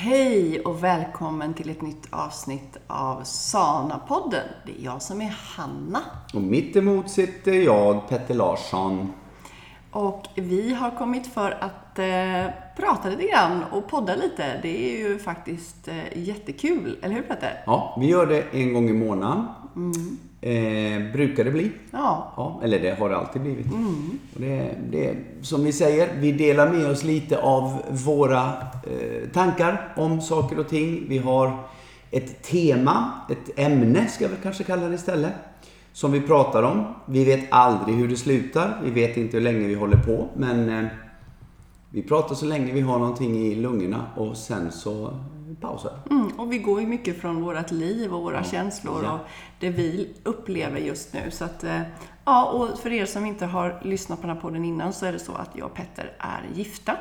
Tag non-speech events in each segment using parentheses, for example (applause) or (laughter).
Hej och välkommen till ett nytt avsnitt av Sana-podden. Det är jag som är Hanna. Och mitt emot sitter jag, Petter Larsson. Och vi har kommit för att eh, prata lite grann och podda lite. Det är ju faktiskt eh, jättekul, eller hur Petter? Ja, vi gör det en gång i månaden. Eh, brukar det bli. Ja. Ja, eller det har det alltid blivit. Och det, det, som vi säger, vi delar med oss lite av våra eh, tankar om saker och ting. Vi har ett tema, ett ämne ska vi kanske kalla det istället, som vi pratar om. Vi vet aldrig hur det slutar. Vi vet inte hur länge vi håller på, men eh, vi pratar så länge vi har någonting i lungorna och sen så pausar Mm, och vi går ju mycket från vårt liv och våra känslor Ja. och det vi upplever just nu. Så att, eh, ja, och för er som inte har lyssnat på den här podden innan så är det så att jag och Petter är gifta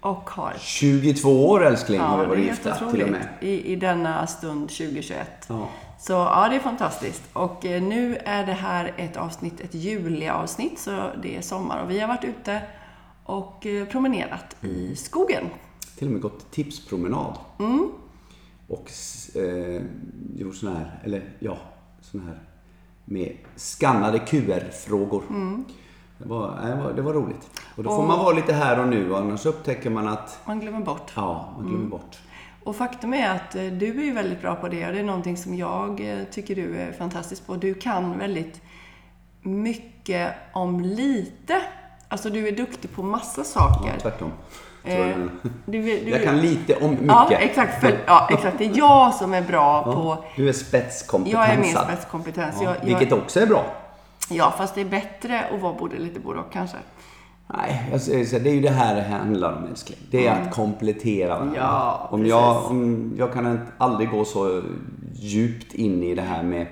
och har 22 år älskling har vi varit gifta till och med. I, I denna stund 2021. Ja. Så ja, det är fantastiskt. Och eh, nu är det här ett avsnitt, ett juliavsnitt, så det är sommar. Och vi har varit ute och eh, promenerat i skogen. Till och med gått tipspromenad. Mm. Och eh, gjort sån här, eller ja, sån här med skannade QR-frågor. Det, var, nej, det, var, det var roligt. Och då får Mm. Och- man vara lite här och nu, annars upptäcker man att Man glömmer bort. ja, man glömmer Mm. bort. Och faktum är att eh, du är ju väldigt bra på det och det är någonting som jag eh, tycker du är fantastisk på. Du kan väldigt mycket om lite. Alltså du är duktig på massa saker. Ja, tvärtom. Eh. Du, du, jag kan lite om mycket. Ja, exakt. För, ja, exakt. Det är jag som är bra Ja, på... Du är spetskompetensad. Jag är min spetskompetens. Ja, Jag, vilket jag, också är bra. ja, fast det är bättre att vara både lite både och kanske. Nej, jag säger så här, det är ju det här det handlar om älskling. Det är att komplettera varandra. Mm. Ja, om precis. jag, om jag kan aldrig gå så djupt in i det här med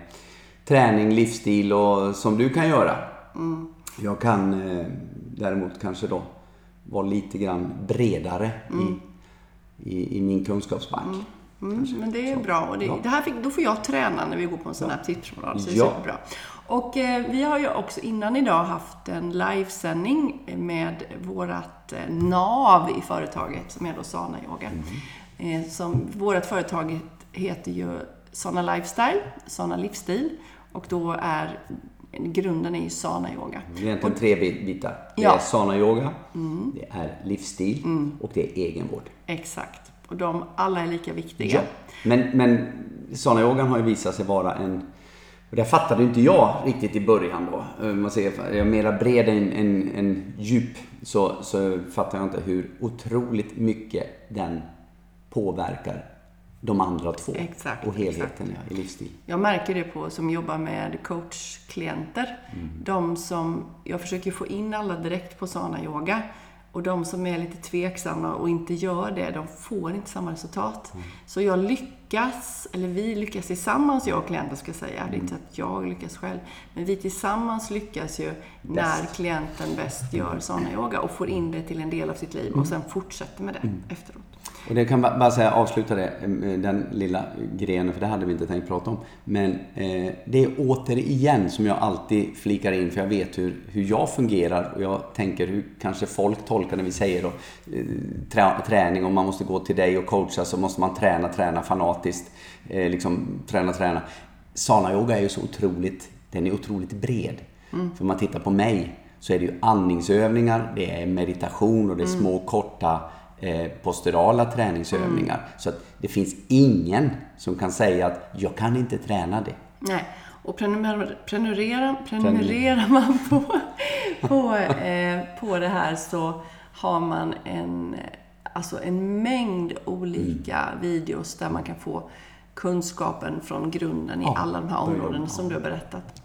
träning, livsstil och som du kan göra. Mm. Jag kan eh, däremot kanske då vara lite grann bredare i, i, i min kunskapsbank. Mm, men det är bra. Och det, Ja. det här fick, då får jag träna när vi går på en sån här tipspromenad. Så det är Ja. superbra. Och eh, vi har ju också innan idag haft en livesändning med vårat eh, NAV i företaget som är då Sana Yoga. Mm. Eh, som, vårat företag heter ju Sana Lifestyle, Sana Livsstil. Och då är grunden är ju Sana Yoga. Det är egentligen tre bit- bitar. Det Ja. är sana yoga, det är livsstil och det är egenvård. Exakt. Och de alla är lika viktiga. Ja. Men, men sana yogan har ju visat sig vara en... Och det fattade inte jag riktigt i början då. Eh, Man ser, jag är mera bred än, än, än djup. Så, så fattar jag inte hur otroligt mycket den påverkar de andra två. Exakt, och helheten ja, i livsstil. Jag märker det på som jobbar med coachklienter. De som, jag försöker få in alla direkt på Sana Yoga. Och de som är lite tveksamma och inte gör det, de får inte samma resultat. Så jag lyckas, eller vi lyckas tillsammans, jag och klienten ska jag säga. Det är inte så att jag lyckas själv. Men vi tillsammans lyckas ju när klienten bäst gör Sana Yoga och får in det till en del av sitt liv och sen fortsätter med det efteråt. Och det kan ba- bara säga, avsluta det, eh, den lilla grenen, för det hade vi inte tänkt prata om. Men eh, det är återigen som jag alltid flikar in, för jag vet hur, hur jag fungerar och jag tänker hur kanske folk tolkar när vi säger då, eh, trä, träning, om man måste gå till dig och coacha så måste man träna, träna fanatiskt. Eh, liksom träna, träna. Sana-yoga är ju så otroligt, den är otroligt bred. För om man tittar på mig så är det ju andningsövningar, det är meditation och det är små korta eh, posturala träningsövningar. Så att det finns ingen som kan säga att jag kan inte träna det. Nej, och prenumer- prenumerera, prenumererar man på, (laughs) på, eh, på det här så har man en, alltså en mängd olika videos där man kan få kunskapen från grunden i Ja, alla de här områdena jobba. som du har berättat.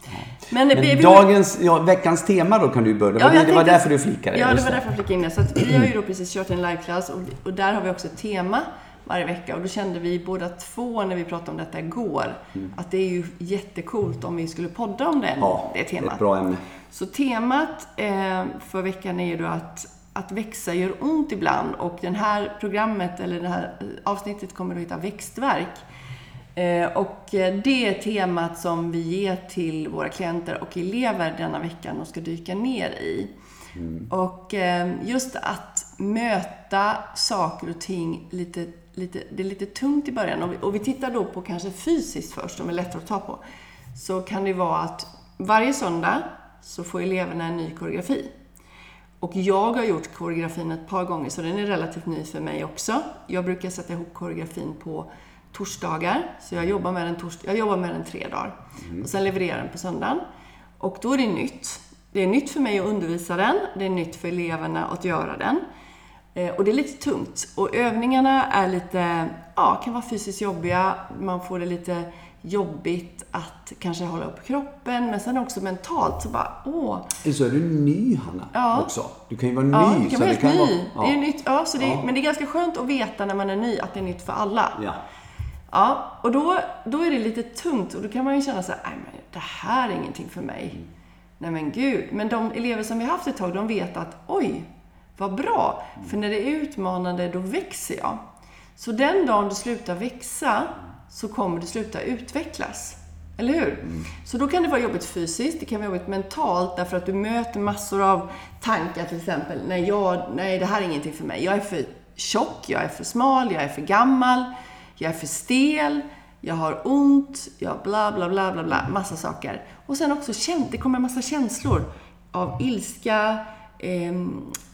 Men, vi- Men vi- dagens, ja, veckans tema då kan du börja. Det var, Ja, det, det var tänkte- därför du flikade. Ja, det var därför jag flikade in det. Så vi har ju (clears throat) då precis kört en liveklass och, och där har vi också ett tema varje vecka. Och då kände vi båda två när vi pratade om detta igår, att det är ju jättekult om vi skulle podda om den, Ja, det temat. ett bra ämne. Så temat eh, för veckan är ju då att, att växa gör ont ibland och det här programmet, eller det här eh, avsnittet kommer att heta Växtverk. Eh, och eh, det är temat som vi ger till våra klienter och elever denna veckan och ska dyka ner i. Och eh, just att möta saker och ting lite, lite, det är lite tungt i början. Och vi, och vi tittar då på kanske fysiskt först, som är lättare att ta på. Så kan det vara att varje söndag så får eleverna en ny koreografi. Och jag har gjort koreografin ett par gånger, så den är relativt ny för mig också. Jag brukar sätta ihop koreografin på torsdagar, så jag jobbar med den, tors jag jobbar med den tre dagar. Och sen levererar den på söndagen. Och då är det nytt. Det är nytt för mig att undervisa den, det är nytt för eleverna att göra den. Eh, och det är lite tungt. Och övningarna är lite, ja, kan vara fysiskt jobbiga. Man får det lite jobbigt att kanske hålla upp kroppen, men sen också mentalt så bara, åh. Så är du ny, Hanna, Ja. också. Du kan ju vara ny. Ja, det kan vara helt ny. vara- Det är nytt, ja, så det, Ja. Men det är ganska skönt att veta när man är ny att det är nytt för alla. Ja. Ja, och då, då är det lite tungt och då kan man ju känna så här, men det här är ingenting för mig. Nej men gud. Men de elever som vi haft ett tag, de vet att oj, vad bra. För när det är utmanande, då växer jag. Så den dagen du slutar växa, så kommer du sluta utvecklas. Eller hur? Så då kan det vara jobbigt fysiskt, det kan vara jobbigt mentalt därför att du möter massor av tankar till exempel. Nej, jag, nej det här är ingenting för mig. Jag är för tjock, jag är för smal, jag är för gammal, jag är för stel, jag har ont, jag bla bla bla bla bla, massa saker. Och sen också det kommer en massa känslor av ilska, eh,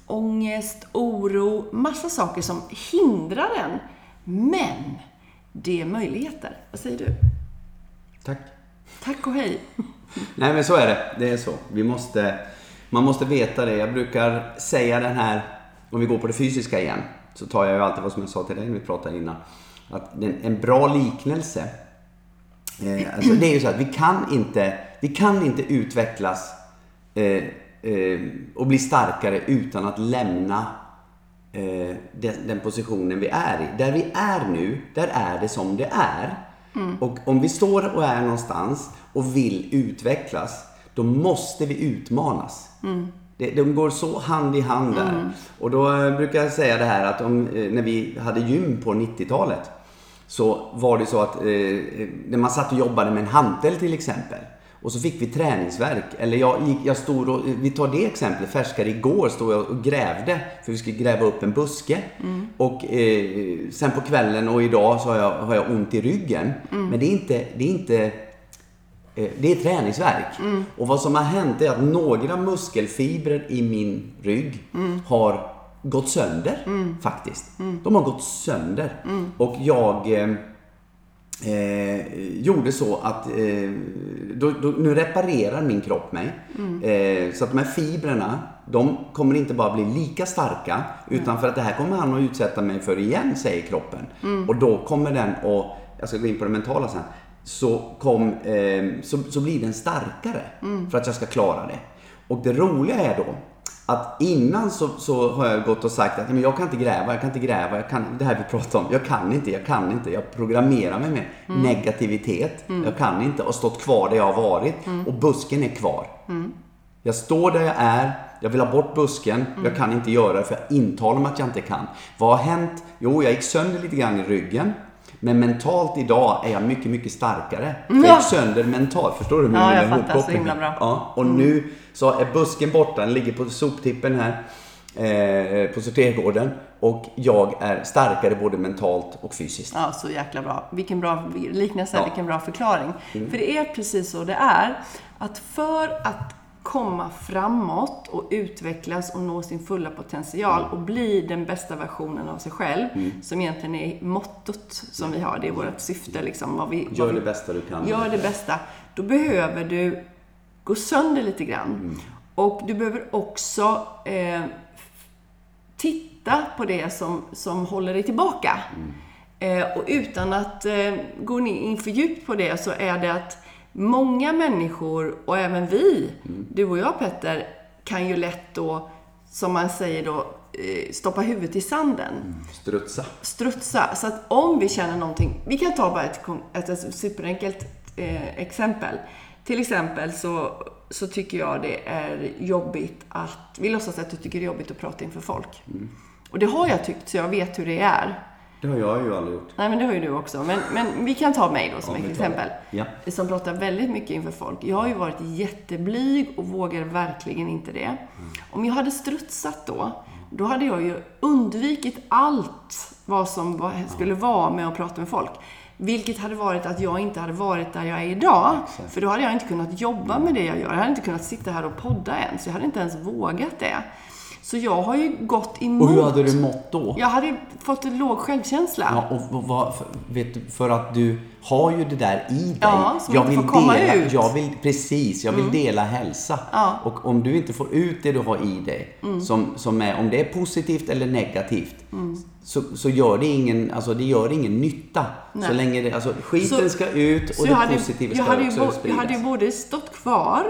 ångest, oro, massa saker som hindrar en. Men det är möjligheter. Vad säger du? Tack. Tack och hej. (laughs) Nej, men så är det. Det är så. Vi måste, man måste veta det. Jag brukar säga den här, om vi går på det fysiska igen, så tar jag ju alltid vad som jag sa till dig när vi pratade innan. Att en bra liknelse, eh, alltså det är ju så att vi kan inte, vi kan inte utvecklas eh, eh, och bli starkare utan att lämna eh, den, den positionen vi är i. Där vi är nu, där är det som det är. Och om vi står och är någonstans och vill utvecklas, då måste vi utmanas. Det, de går så hand i hand där. Och då eh, brukar jag säga det här att om, eh, när vi hade gym på 90-talet så var det så att eh, när man satt och jobbade med en hantel till exempel och så fick vi träningsverk. Eller jag, gick, jag stod och, vi tar det exemplet, färskare igår stod jag och grävde för vi skulle gräva upp en buske. Och eh, sen på kvällen och idag så har jag, har jag ont i ryggen. Men det är inte, det är inte eh, det är träningsverk. Och vad som har hänt är att några muskelfibrer i min rygg har gått sönder faktiskt. De har gått sönder. Och jag eh, eh, gjorde så att eh, då, då, nu reparerar min kropp mig. Eh, så att de här fibrerna, de kommer inte bara bli lika starka utan för att det här kommer han att utsätta mig för igen, säger kroppen. Och då kommer den att, jag ska gå in på det mentala sen, så, kom, eh, så, så blir den starkare för att jag ska klara det. Och det roliga är då att innan så, så har jag gått och sagt att men jag kan inte gräva, jag kan inte gräva, jag kan, det här vi pratar om, jag kan inte, jag kan inte, jag programmerar mig med negativitet, jag kan inte och stått kvar där jag har varit och busken är kvar. Jag står där jag är, jag vill ha bort busken, jag kan inte göra det för jag intalar mig att jag inte kan. Vad har hänt? Jo, jag gick sönder lite grann i ryggen. Men mentalt idag är jag mycket, mycket starkare. Jag Ja. gick sönder mentalt, förstår du? min Ja, jag fattar. Så himla bra. Ja, och nu så är busken borta, den ligger på soptippen här eh, på sortergården. Och jag är starkare både mentalt och fysiskt. Ja, så jäkla bra. Vilken bra liknelse, Ja. vilken bra förklaring. För det är precis så det är. Att för att komma framåt och utvecklas och nå sin fulla potential och bli den bästa versionen av sig själv, som egentligen är mottot som vi har. Det är vårt syfte, liksom. Vad vi, Gör det bästa du kan. Gör det bästa. Då behöver du gå sönder lite grann. Och du behöver också eh, titta på det som, som håller dig tillbaka. Eh, och utan att eh, gå in in för djupt på det så är det att många människor, och även vi, du och jag Petter, kan ju lätt då, som man säger då, eh, stoppa huvudet i sanden Strutsa. strutsa. Så att om vi känner någonting, vi kan ta bara ett, ett, ett superenkelt eh, exempel. Till exempel så, så tycker jag det är jobbigt att, vi låtsas att du tycker det är jobbigt att prata inför folk. Och det har jag tyckt, så jag vet hur det är. Det har jag ju aldrig gjort. Nej, men det har ju du också. Men, men vi kan ta mig då som Ja, ett exempel. Ja. Som pratar väldigt mycket inför folk. Jag har ju varit jätteblyg och vågar verkligen inte det. Om jag hade strutsat då, då hade jag ju undvikit allt vad som var, skulle vara med att prata med folk. Vilket hade varit att jag inte hade varit där jag är idag. Exakt. För då hade jag inte kunnat jobba med det jag gör. Jag hade inte kunnat sitta här och podda ens. Jag hade inte ens vågat det. Så jag har ju gått emot. Och hur hade du mått då? Jag hade fått en låg självkänsla. Ja, och vad- vad, för, vet du, för att du har ju det där i dig. Ja, som jag vill får komma dela, ut. Mm. Jag vill, precis, jag vill dela hälsa. Ja. Och om du inte får ut det du har i dig, Mm. som, som är, om det är positivt eller negativt, så, så gör det ingen, alltså det gör ingen nytta. Så Nej. länge det, alltså skiten Så- ska ut och Så det hade, positiva jag, ska hade också bo, jag spridas. hade ju både stått kvar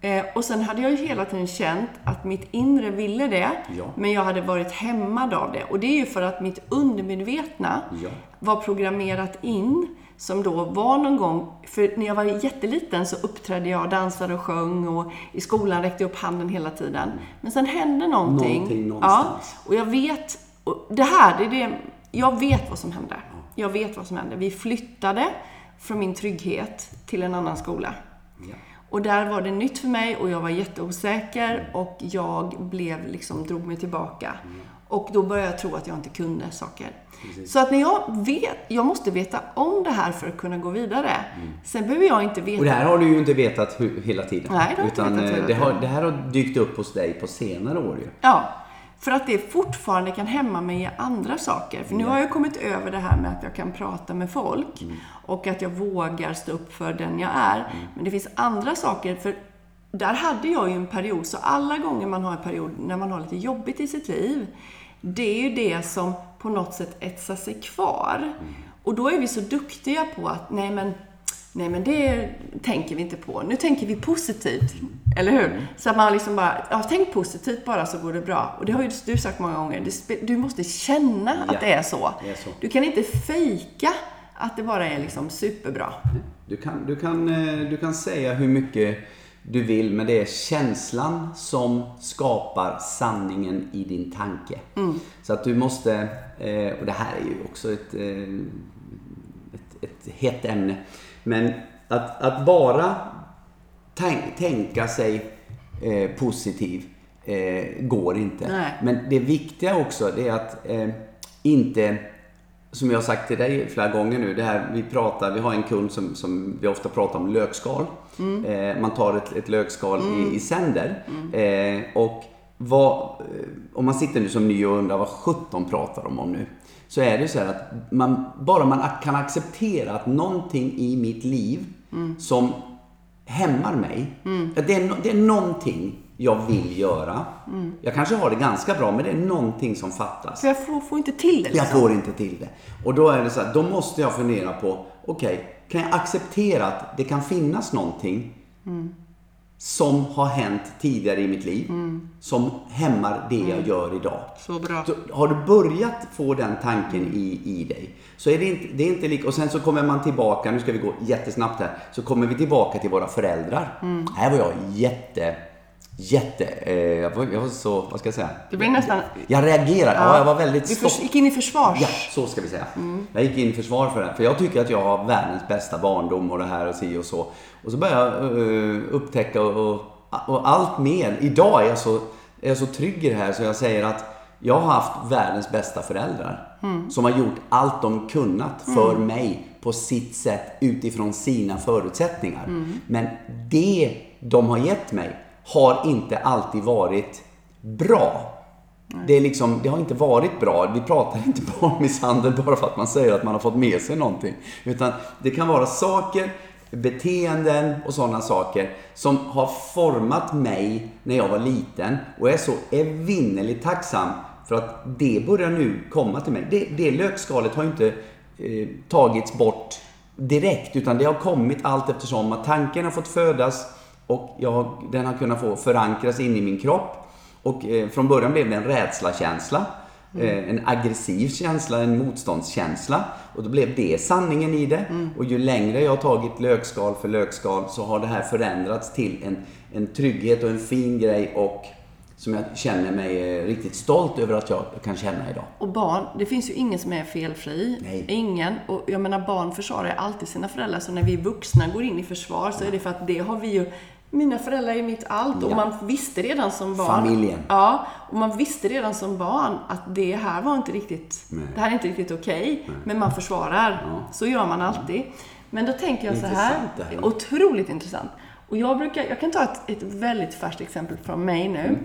eh, och sen hade jag ju hela tiden känt att mitt inre ville det. Ja. Men jag hade varit hämmad av det. Och det är ju för att mitt undermedvetna Ja. var programmerat in som då var någon gång, för när jag var jätteliten så uppträdde jag, dansade och sjöng och i skolan räckte jag upp handen hela tiden. Men sen hände någonting. Någonting någonstans. Ja, och jag vet, och det här, det är det, jag vet vad som hände. Jag vet vad som hände. Vi flyttade från min trygghet till en annan skola. Ja. Och där var det nytt för mig och jag var jätteosäker och jag blev liksom, drog mig tillbaka. Och då började jag tro att jag inte kunde saker. Så att när jag vet, jag måste veta om det här för att kunna gå vidare. Sen behöver jag inte veta. Och det här har du ju inte vetat hela tiden. Nej, det har jag inte Utan vetat eh, det, har, det här har dykt upp hos dig på senare år ju. Ja, för att det fortfarande kan hämma mig i andra saker. För nu har jag kommit över det här med att jag kan prata med folk och att jag vågar stå upp för den jag är. Men det finns andra saker, för där hade jag ju en period, så alla gånger man har en period när man har lite jobbigt i sitt liv, det är ju det som på något sätt etsar sig kvar. Och då är vi så duktiga på att, nej men Nej men det tänker vi inte på. Nu tänker vi positivt. Eller hur? Så att man liksom bara, ja tänk positivt bara så går det bra. Och det har ju du sagt många gånger. Du måste känna Ja, att det är så. det är så. Du kan inte fejka att det bara är liksom superbra. Du kan, du, kan, eh, du kan säga hur mycket du vill, men det är känslan som skapar sanningen i din tanke. Så att du måste, eh, och det här är ju också ett, eh, ett, ett hett ämne, men att, att bara tänk, tänka sig eh, positiv eh, går inte. Nej. Men det viktiga också det är att eh, inte, som jag har sagt till dig flera gånger nu, det här vi pratar, vi har en kund som, som vi ofta pratar om lökskal. Eh, man tar ett, ett lökskal i, i sänder. Eh, och vad, eh, om man sitter nu som ny och undrar vad 17 pratar de om nu. Så är det så här att man, bara man kan acceptera att någonting i mitt liv som hämmar mig. Att Det, är, det är någonting jag vill göra. Jag kanske har det ganska bra, men det är någonting som fattas. För jag får, får inte till det. Jag Liksom. får inte till det. Och då är det så här, då måste jag fundera på, okej, kan jag acceptera att det kan finnas någonting som har hänt tidigare i mitt liv, som hämmar det jag gör idag. Så bra. Så har du börjat få den tanken i, i dig, så är det inte, det är inte lika... Och sen så kommer man tillbaka, nu ska vi gå jättesnabbt här, så kommer vi tillbaka till våra föräldrar. Här var jag jätte... Jätte... Eh, jag, var, jag var så... Vad ska jag säga? Det blir nästan... Jag reagerade. Ja, jag var väldigt Du stopp. förs- gick in i försvars. Ja, så ska vi säga. Jag gick in i försvar för det. För jag tycker att jag har världens bästa barndom och det här och si och så. Och så började jag uh, upptäcka och, och, och allt mer. Idag är jag, så, är jag så trygg i det här så jag säger att jag har haft världens bästa föräldrar. Som har gjort allt de kunnat för mig på sitt sätt utifrån sina förutsättningar. Men det de har gett mig har inte alltid varit bra. Det, är liksom, det har inte varit bra. Vi pratar inte barnmisshandel bara för att man säger att man har fått med sig någonting. Utan det kan vara saker, beteenden och sådana saker som har format mig när jag var liten. Och jag är så evinnerligt tacksam för att det börjar nu komma till mig. Det, det lökskalet har ju inte eh, tagits bort direkt utan det har kommit allt eftersom att tanken har fått födas och jag, den har kunnat få förankras in i min kropp. Och eh, från början blev det en rädslakänsla. Eh, en aggressiv känsla, en motståndskänsla. Och då blev det sanningen i det. Och ju längre jag har tagit lökskal för lökskal så har det här förändrats till en, en trygghet och en fin grej och som jag känner mig eh, riktigt stolt över att jag kan känna idag. Och barn, det finns ju ingen som är felfri. Nej. Ingen. Och jag menar, barn försvarar ju alltid sina föräldrar. Så när vi vuxna går in i försvar så är det för att det har vi ju mina föräldrar är mitt allt och Ja. man visste redan som barn. Familjen. Ja, och man visste redan som barn att det här var inte riktigt, Nej. det här är inte riktigt okej. Men man försvarar. Ja. Så gör man alltid. Men då tänker jag så här. Intressant det här. Otroligt intressant. Och jag brukar, jag kan ta ett, ett väldigt färskt exempel från mig nu. Mm.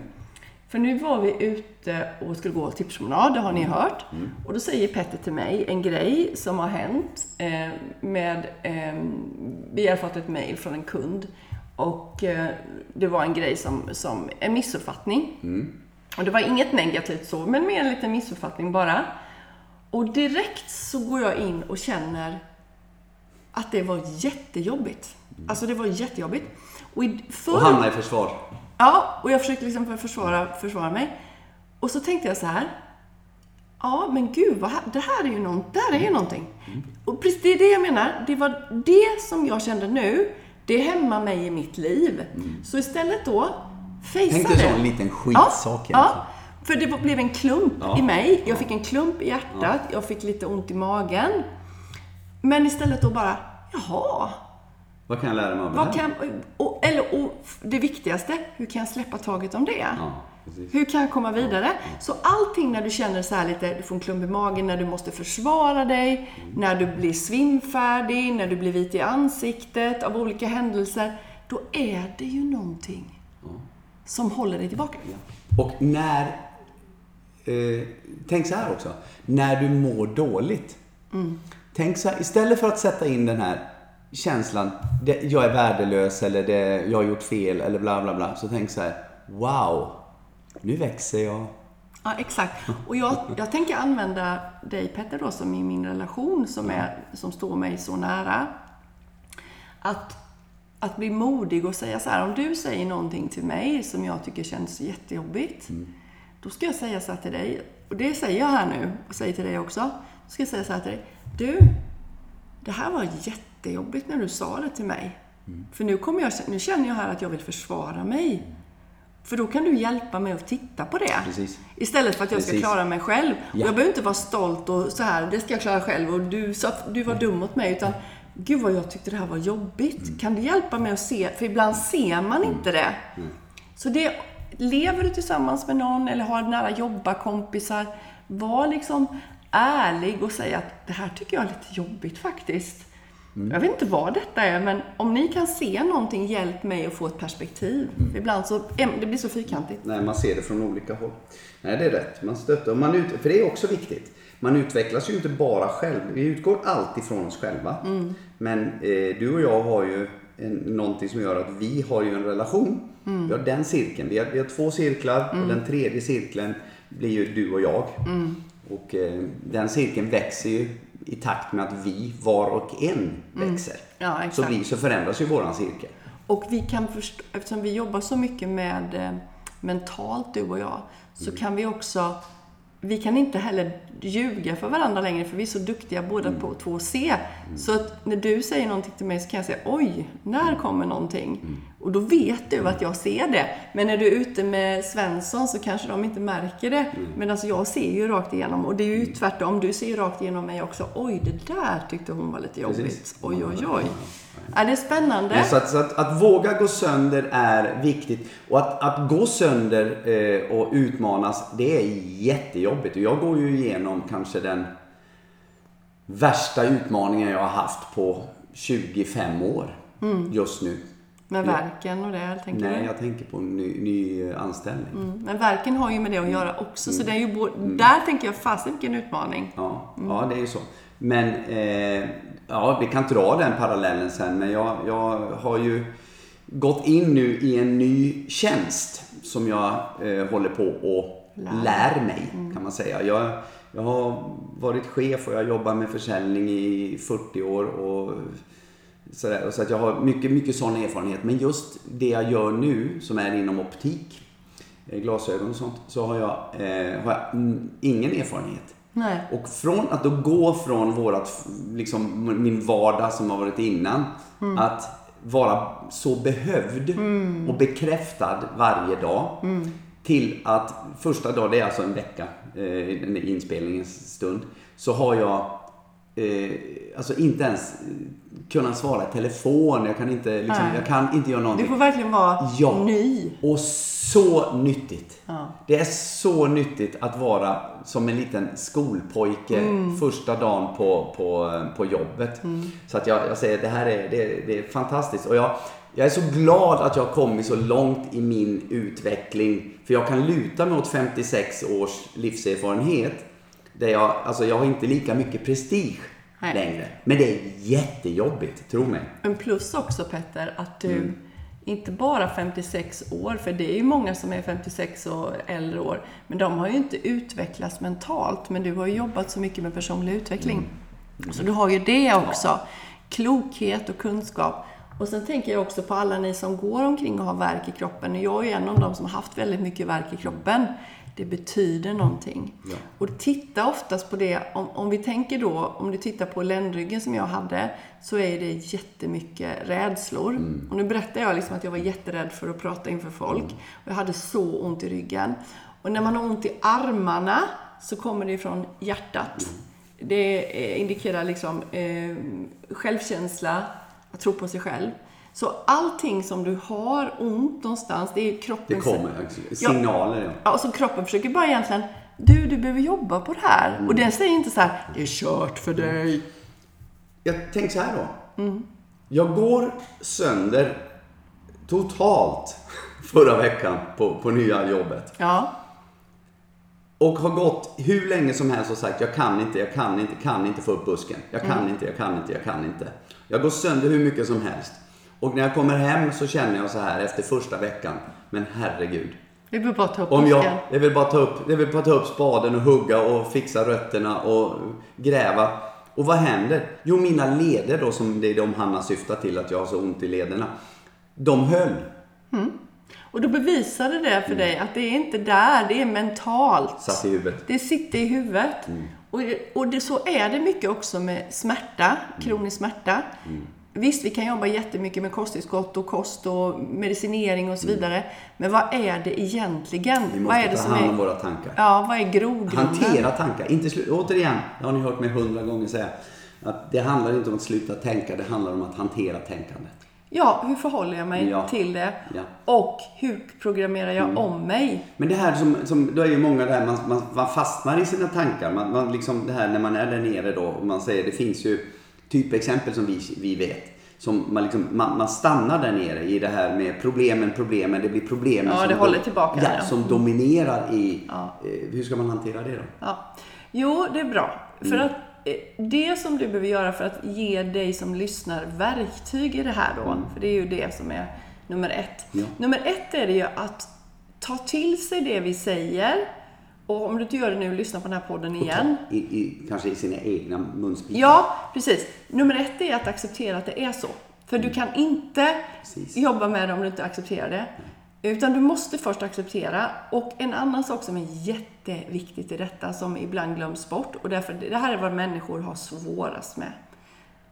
För nu var vi ute och skulle gå tipspromenad, det har Mm. ni hört. Och då säger Petter till mig en grej som har hänt eh, med, eh, vi har fått ett mejl från en kund. Och eh, det var en grej som, som en missuppfattning. Och det var inget negativt så, men mer en liten missuppfattning bara. Och direkt så går jag in och känner att det var jättejobbigt. Alltså det var jättejobbigt. Och, i, förr, Och hamna i försvar. Ja, och jag försökte liksom försvara, försvara mig. Och så tänkte jag så här. Ja, men gud, vad, det här är ju någon, det här är ju någonting. Och precis det är det jag menar. Det var det som jag kände nu. Det hämmar mig i mitt liv. Så istället då, fejsa Tänk dig det. så en liten skitsak ja, ja, för det blev en klump Ja. i mig. Jag fick en klump i hjärtat. Jag fick lite ont i magen. Men istället då bara, jaha, Vad kan jag lära mig av det här? kan, och, eller, och det viktigaste, hur kan jag släppa taget om det? Ja, precis. Hur kan jag komma vidare? Så allting när du känner så här lite, du får en klump i magen, när du måste försvara dig, Mm. när du blir svimfärdig, när du blir vit i ansiktet av olika händelser, då är det ju någonting som håller dig tillbaka. Och när... Eh, tänk så här också. När du mår dåligt. Tänk så här, istället för att sätta in den här känslan, det, jag är värdelös eller det, jag har gjort fel eller bla bla bla. Så tänk så här, wow, nu växer jag. Ja, exakt. Och jag, jag tänker använda dig Petter då som i min relation som, är, som står mig så nära. Att, att bli modig och säga så här, om du säger någonting till mig som jag tycker känns jättejobbigt. Då ska jag säga så här till dig, och det säger jag här nu och säger till dig också. Då ska jag säga så här till dig, du, det här var jättejobbigt när du sa det till mig. För nu, kommer jag, nu känner jag här att jag vill försvara mig. För då kan du hjälpa mig att titta på det. Precis. Istället för att jag ska Precis. klara mig själv. Och Ja. jag behöver inte vara stolt och så här, det ska jag klara själv och du, att du var dum mot mig. Utan, gud vad jag tyckte det här var jobbigt. Mm. Kan du hjälpa mig att se? För ibland ser man inte det. Så det, lever du tillsammans med någon eller har nära jobbarkompisar, var liksom ärlig och säg att det här tycker jag är lite jobbigt faktiskt. Mm. Jag vet inte vad detta är, men om ni kan se någonting, hjälp mig att få ett perspektiv. Mm. Ibland så, det blir så fyrkantigt. Nej, man ser det från olika håll. Nej, det är rätt. Man stöttar. Man ut, för det är också viktigt. Man utvecklas ju inte bara själv. Vi utgår alltid från oss själva. Men eh, du och jag har ju en, någonting som gör att vi har ju en relation. Vi har den cirkeln. Vi har, vi har två cirklar och den tredje cirkeln blir ju du och jag. Och eh, den cirkeln växer ju i takt med att vi var och en växer. Ja, så, blir, så förändras ju våran cirkel. Och vi kan förstå, eftersom vi jobbar så mycket med eh, mentalt, du och jag, så kan vi också vi kan inte heller ljuga för varandra längre för vi är så duktiga båda på två att se. Så att när du säger någonting till mig så kan jag säga oj, när kommer någonting? Och då vet du att jag ser det. Men när du är ute med Svensson så kanske de inte märker det. Men alltså jag ser ju rakt igenom och det är ju tvärtom. Du ser ju rakt igenom mig också. Oj, det där tyckte hon var lite jobbigt. Precis. Oj, oj, oj. Ja, det är spännande. Så, att, så att, att våga gå sönder är viktigt. Och att, att gå sönder eh, och utmanas, det är jättejobbigt. Och jag går ju igenom kanske den värsta utmaningen jag har haft på 25 år just nu. Med verken och det, tänker Nej, jag tänker på ny, ny eh, anställning. Mm. Men verken har ju med det att göra också, så det är ju både, där tänker jag, fasen vilken utmaning. Ja, ja, det är ju så. Men eh, ja, vi kan dra den parallellen sen. Men jag, jag har ju gått in nu i en ny tjänst som jag eh, håller på och Lär. lär mig, kan man säga. Jag, jag har varit chef och jag jobbar med försäljning i 40 år. Och sådär. Så att jag har mycket, mycket sån erfarenhet. Men just det jag gör nu, som är inom optik, eh, glasögon och sånt, så har jag, eh, har jag mm, ingen erfarenhet. Nej. Och från att då gå från vårat, liksom min vardag som har varit innan, att vara så behövd och bekräftad varje dag. Till att första dagen, det är alltså en vecka, eh, inspelningens stund, så har jag eh, alltså inte ens kunna svara i telefon. Jag kan inte, liksom, jag kan inte göra någonting. Du får verkligen vara Ja. ny. Och så nyttigt. Ja. Det är så nyttigt att vara som en liten skolpojke Mm. första dagen på, på, på jobbet. Så att jag, jag säger det här är, det, det är fantastiskt. Och jag, jag är så glad att jag har kommit så långt i min utveckling. För jag kan luta mig åt 56 års livserfarenhet. Där jag, alltså jag har inte lika mycket prestige Nej. längre. Men det är jättejobbigt, tro mig. Men plus också Petter, att du Mm. Inte bara 56 år, för det är ju många som är 56 och äldre år, men de har ju inte utvecklats mentalt. Men du har ju jobbat så mycket med personlig utveckling. Mm. Så du har ju det också. Klokhet och kunskap. Och sen tänker jag också på alla ni som går omkring och har värk i kroppen. Jag är ju en av dem som har haft väldigt mycket värk i kroppen. Det betyder någonting. Ja. Och titta oftast på det, om, om vi tänker då, om du tittar på ländryggen som jag hade, så är det jättemycket rädslor. Och nu berättar jag liksom att jag var jätterädd för att prata inför folk. Och jag hade så ont i ryggen. Och när man har ont i armarna så kommer det ifrån hjärtat. Det eh, indikerar liksom eh, självkänsla, att tro på sig själv. Så allting som du har ont någonstans, det är kroppen Det kommer signaler. Ja. Ja, och så kroppen försöker bara egentligen, du, du behöver jobba på det här. Och den säger inte så här, det är kört för dig. Jag tänker så här då. Jag går sönder totalt (laughs) förra veckan på, på nya jobbet. Ja, Och har gått hur länge som helst och sagt jag kan inte, jag kan inte, kan inte få upp busken. Jag kan inte, jag kan inte, jag kan inte. Jag går sönder hur mycket som helst. Och när jag kommer hem så känner jag så här efter första veckan. Men herregud. vi behöver bara ta upp Om jag, jag, vill bara ta upp, jag vill bara ta upp spaden och hugga och fixa rötterna och gräva. Och vad händer? Jo, mina leder då, som det är de Hanna syftar till, att jag har så ont i lederna. De höll. Och då bevisade det för dig att det är inte där, det är mentalt. Satt i huvudet. Det sitter i huvudet. Och, och det, så är det mycket också med smärta, kronisk smärta. Visst, vi kan jobba jättemycket med kosttillskott och kost och medicinering och så vidare. Men vad är det egentligen? Vi vad måste är det ta hand om är, våra tankar. ja, vad är grogrunden? Hantera tankar. Inte slu- Återigen, det har ni hört mig hundra gånger säga. Att det handlar inte om att sluta tänka, det handlar om att hantera tänkandet. Ja, hur förhåller jag mig Ja. till det? Ja. Och hur programmerar jag om mig? Men det här som, som då är ju många där, man, man, man fastnar i sina tankar. Man, man liksom det här när man är där nere då, och man säger, det finns ju typexempel som vi, vi vet. Som man, liksom, man, man stannar där nere i det här med problemen, problemen, det blir problemen Ja, som, det håller tillbaka, ja, ja. som dominerar i... Ja. Eh, hur ska man hantera det då? Ja. Jo, det är bra. För Mm. att eh, det som du behöver göra för att ge dig som lyssnar verktyg i det här då, för det är ju det som är nummer ett. Mm. Nummer ett är det ju att ta till sig det vi säger. Och om du inte gör det nu, lyssna på den här podden igen. I, i, kanske i sina egna munsbitar. Ja, precis. Nummer ett är att acceptera att det är så. För du kan inte Precis. jobba med det om du inte accepterar det. Utan du måste först acceptera. Och en annan sak som är jätteviktigt i detta, som ibland glöms bort, och därför, det här är vad människor har svårast med.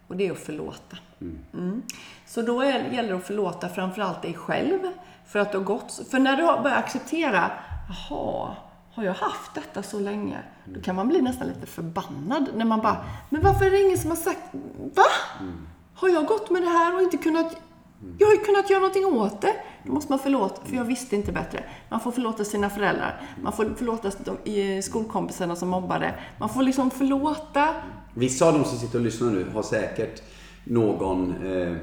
Och det är att förlåta. Mm. Så då är, gäller det att förlåta framförallt dig själv. För att du har gått... För när du har börjat acceptera, jaha, har jag haft detta så länge? Då kan man bli nästan lite förbannad när man bara, men varför är det ingen som har sagt, va? Har jag gått med det här och inte kunnat... Jag har ju kunnat göra någonting åt det. Då måste man förlåta, för jag visste inte bättre. Man får förlåta sina föräldrar. Man får förlåta de, i skolkompisarna som mobbade. Man får liksom förlåta. Vissa av de som sitter och lyssnar nu har säkert någon, eh,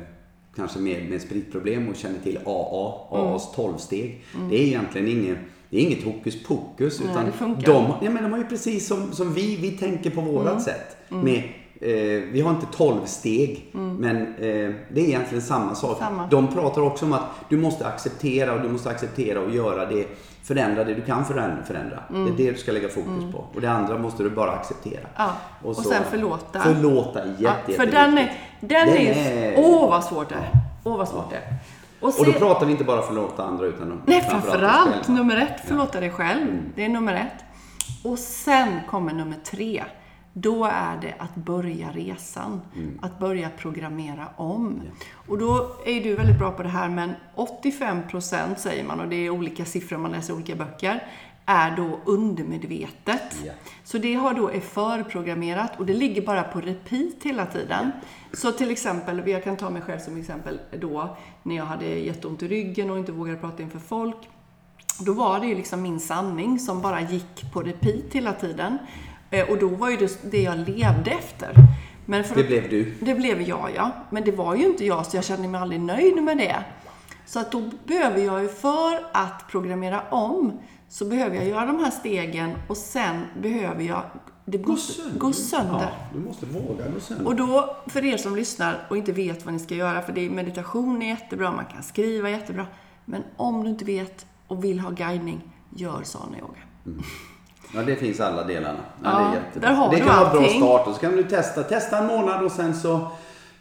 kanske med, med spritproblem och känner till AA, AAs 12-steg. Det är egentligen inget, det är inget hokus pokus. Nej, utan det funkar. de, ja, men de har ju precis som, som vi, vi tänker på vårat sätt. Med, eh, vi har inte 12 steg, men eh, det är egentligen samma sak. Samma. De pratar också om att du måste acceptera och du måste acceptera och göra det, förändra det du kan förändra. förändra. Det är det du ska lägga fokus på. Och det andra måste du bara acceptera. Ja, och sen förlåta. Förlåta, jätte, Ja, för den är... Den Den är... är- Åh, vad svårt det är. Åh, vad svårt det är. Och, Och då se- pratar vi inte bara förlåta andra utan Nej, framförallt själva. nummer ett, förlåta dig själv. Det är nummer ett. Och sen kommer nummer tre. Då är det att börja resan. Att börja programmera om. Och då är ju du väldigt bra på det här, men 85% säger man, och det är olika siffror man läser i olika böcker, är då undermedvetet. Ja. Så det har då är förprogrammerat och det ligger bara på repeat hela tiden. Så till exempel, jag kan ta mig själv som exempel då, när jag hade jätteont i ryggen och inte vågade prata inför folk. Då var det ju liksom min sanning som bara gick på repeat hela tiden. Eh, Och då var ju det det jag levde efter. Men för Det blev du. det blev jag, ja. Men det var ju inte jag, så jag kände mig aldrig nöjd med det. Så att då behöver jag ju, för att programmera om, så behöver jag göra de här stegen och sen behöver jag det gå, gå sönder. Ja, du måste våga gå sönder. Och då, för er som lyssnar och inte vet vad ni ska göra, för det är, meditation är jättebra, man kan skriva jättebra. Men om du inte vet och vill ha guidning, gör sana yoga. Ja, det finns alla delarna. Ja, Ja, det är jättebra. där har det du kan vara bra allting. start och så kan du testa. Testa en månad och sen så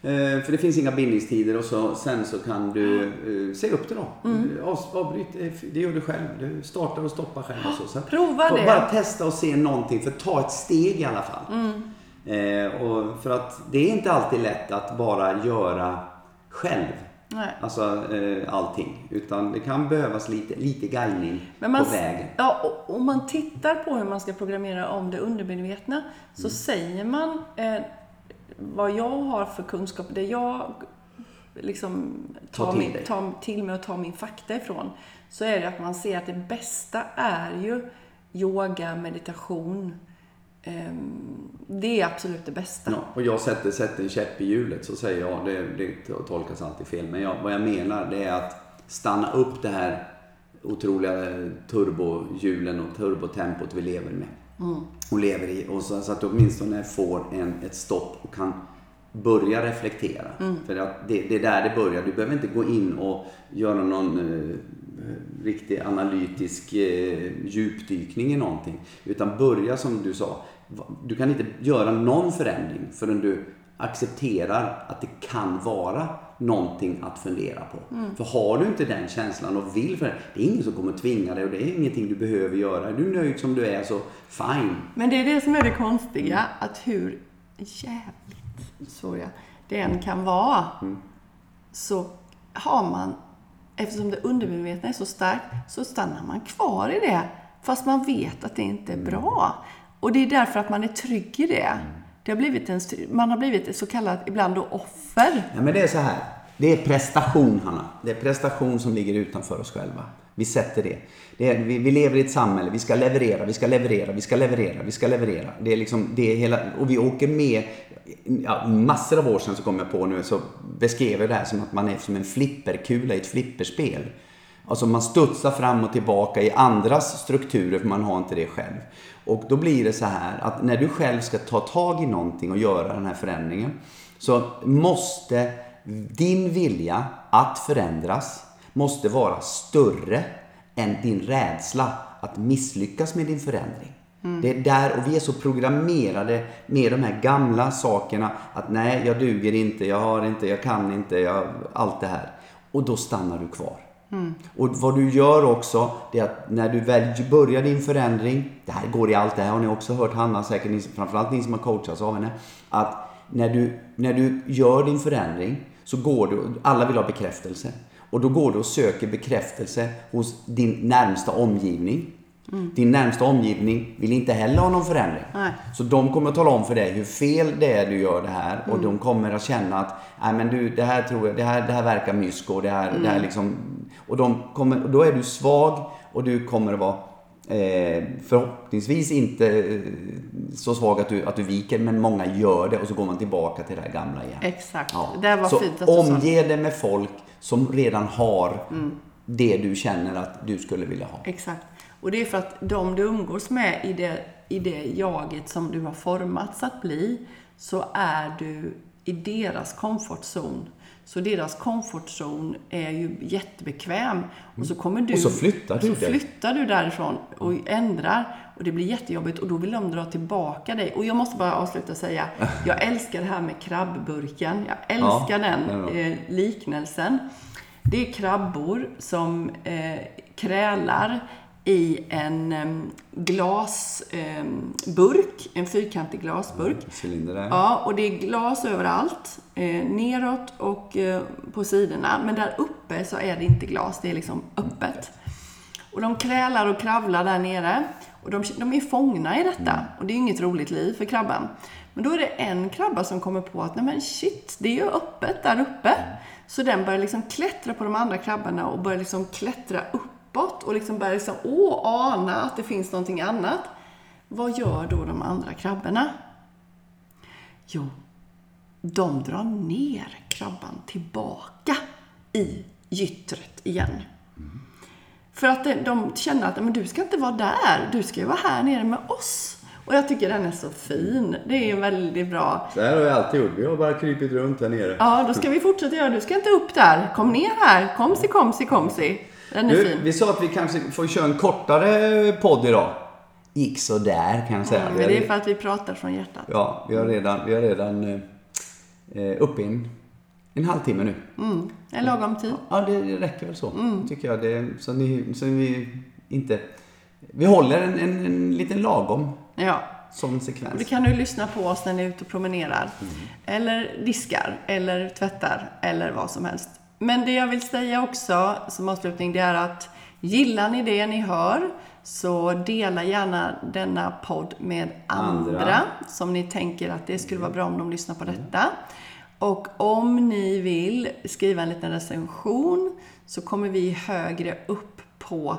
eh, för det finns inga bindningstider och så, sen så kan du eh, se upp det då. Mm. Av, avbryt, eh, det gör du själv. Du startar och stoppar själv och så. så att- Prova det. Bara testa och se någonting, för ta ett steg i alla fall. Mm. Eh, och för att det är inte alltid lätt att bara göra själv. Nej. Alltså eh, allting. Utan det kan behövas lite, lite guidning man, på vägen. Ja, och om man tittar på hur man ska programmera om det undermedvetna så Mm. säger man eh, vad jag har för kunskap, det jag liksom Ta tar, till min, tar till mig och tar min fakta ifrån. Så är det att man ser att det bästa är ju yoga, meditation. Ehm, det är absolut det bästa. Ja, och jag sätter, sätter en käpp i hjulet så säger jag, det, det tolkas alltid fel, men jag, vad jag menar det är att stanna upp det här otroliga turbohjulen och turbotempot vi lever med. Och lever i. Och så, så att du åtminstone får en, ett stopp och kan börja reflektera. För att det, det är där det börjar. Du behöver inte gå in och göra någon eh, riktig analytisk eh, djupdykning i någonting. Utan börja som du sa. Du kan inte göra någon förändring förrän du accepterar att det kan vara någonting att fundera på. För har du inte den känslan och vill för det, det är ingen som kommer tvinga dig och det är ingenting du behöver göra. Är du nöjd som du är så fine. Men det är det som är det konstiga, att hur jävligt, det än kan vara, så har man, eftersom det undermedvetna är så starkt, så stannar man kvar i det. Fast man vet att det inte är bra. Och det är därför att man är trygg i det det har blivit en, man har blivit ett så kallat, ibland då, offer. Ja, men det är så här. Det är prestation, Hanna. Det är prestation som ligger utanför oss själva. Vi sätter det. det är, vi, vi lever i ett samhälle. Vi ska leverera, vi ska leverera, vi ska leverera, vi ska leverera. Det är liksom, det är hela, och vi åker med. Ja, massor av år sedan så kom jag på nu så beskrev jag det här som att man är som en flipperkula i ett flipperspel. Alltså man studsar fram och tillbaka i andras strukturer för man har inte det själv. Och då blir det så här att när du själv ska ta tag i någonting och göra den här förändringen så måste din vilja att förändras måste vara större än din rädsla att misslyckas med din förändring. Det är där, och vi är så programmerade med de här gamla sakerna att nej, jag duger inte, jag har inte, jag kan inte, jag, allt det här. Och då stannar du kvar. Mm. Och vad du gör också, det är att när du väl börjar din förändring, det här går i allt, det här har ni också hört Hanna säkert, ni, framförallt ni som har coachats av henne, att när du, när du gör din förändring så går du, alla vill ha bekräftelse. Och då går du och söker bekräftelse hos din närmsta omgivning. Din närmsta omgivning vill inte heller ha någon förändring. Nej. Så de kommer att tala om för dig hur fel det är du gör det här och de kommer att känna att Nej, men du, det här tror jag, det här, det här verkar mysko. Det här, det här liksom, och, de kommer, och då är du svag och du kommer att vara eh, förhoppningsvis inte eh, så svag att du, att du viker men många gör det och så går man tillbaka till det här gamla igen. Exakt. Det var så fint att du omge dig med folk som redan har det du känner att du skulle vilja ha. Exakt. Och det är för att de du umgås med i det, i det jaget som du har formats att bli, så är du i deras comfort zone. Så deras comfort zone är ju jättebekväm. Och så kommer du... Och så flyttar du Så flyttar du därifrån och ändrar. Och det blir jättejobbigt och då vill de dra tillbaka dig. Och jag måste bara avsluta och säga, jag (laughs) älskar det här med krabbburken. Jag älskar Ja, den eh, liknelsen. Det är krabbor som eh, krälar i en glasburk, en fyrkantig glasburk. Cylinder där. Ja, och det är glas överallt, eh, neråt och eh, på sidorna. Men där uppe så är det inte glas, det är liksom öppet. Och de krälar och kravlar där nere. Och de, de är fångna i detta. Och det är inget roligt liv för krabban. Men då är det en krabba som kommer på att, nej men shit, det är ju öppet där uppe. Så den börjar liksom klättra på de andra krabborna och börjar liksom klättra uppåt och liksom börjar liksom, åh, ana att det finns någonting annat. Vad gör då de andra krabborna? Jo, de drar ner krabban tillbaka i gyttret igen. För att de känner att men du ska inte vara där, du ska ju vara här nere med oss. Och jag tycker den är så fin. Det är väldigt bra. Så här har vi alltid gjort. Vi har bara krypit runt där nere. Ja, då ska vi fortsätta göra. Du ska inte upp där. Kom ner här. Komsi, komsi, komsi. Den är Du, fin. vi sa att vi kanske får köra en kortare podd idag. Gick så där kan jag säga. Mm, men det är för att vi pratar från hjärtat. Ja, vi har redan, vi har redan eh, eh, uppe i en, halvtimme nu. Mm, en lagom tid. Ja, det räcker väl så. Mm. Tycker jag. Det, så, ni, så vi inte... Vi håller en, en, en liten lagom Ja. Och sekvens. då kan du lyssna på oss när ni är ute och promenerar. Eller diskar, eller tvättar, eller vad som helst. Men det jag vill säga också som avslutning, det är att gillar ni det ni hör, så dela gärna denna podd med andra, Andra. som ni tänker att det skulle vara bra om de lyssnar på detta. Och om ni vill skriva en liten recension så kommer vi högre upp på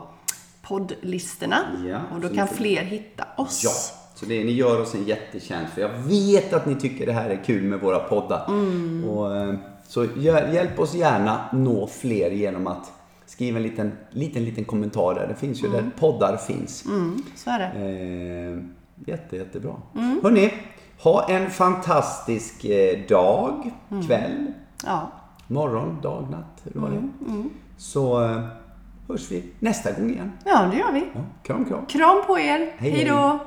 poddlistorna. Ja, och då kan fler hitta oss. Ja, så det, ni gör oss en jättetjänst. För jag vet att ni tycker det här är kul med våra poddar. Mm. Och, eh, så hjäl- hjälp oss gärna nå fler genom att skriva en liten, liten, liten kommentar där. Det finns ju där poddar finns. Mm, så är det. Eh, jätte, jättebra. Mm. Hörni, ha en fantastisk eh, dag, Mm. kväll, Ja. morgon, dag, natt. Hur var det? Mm, Så eh, hörs vi nästa gång igen. ja, det gör vi. Ja, kram, kram. Kram på er. Hej, Hej då!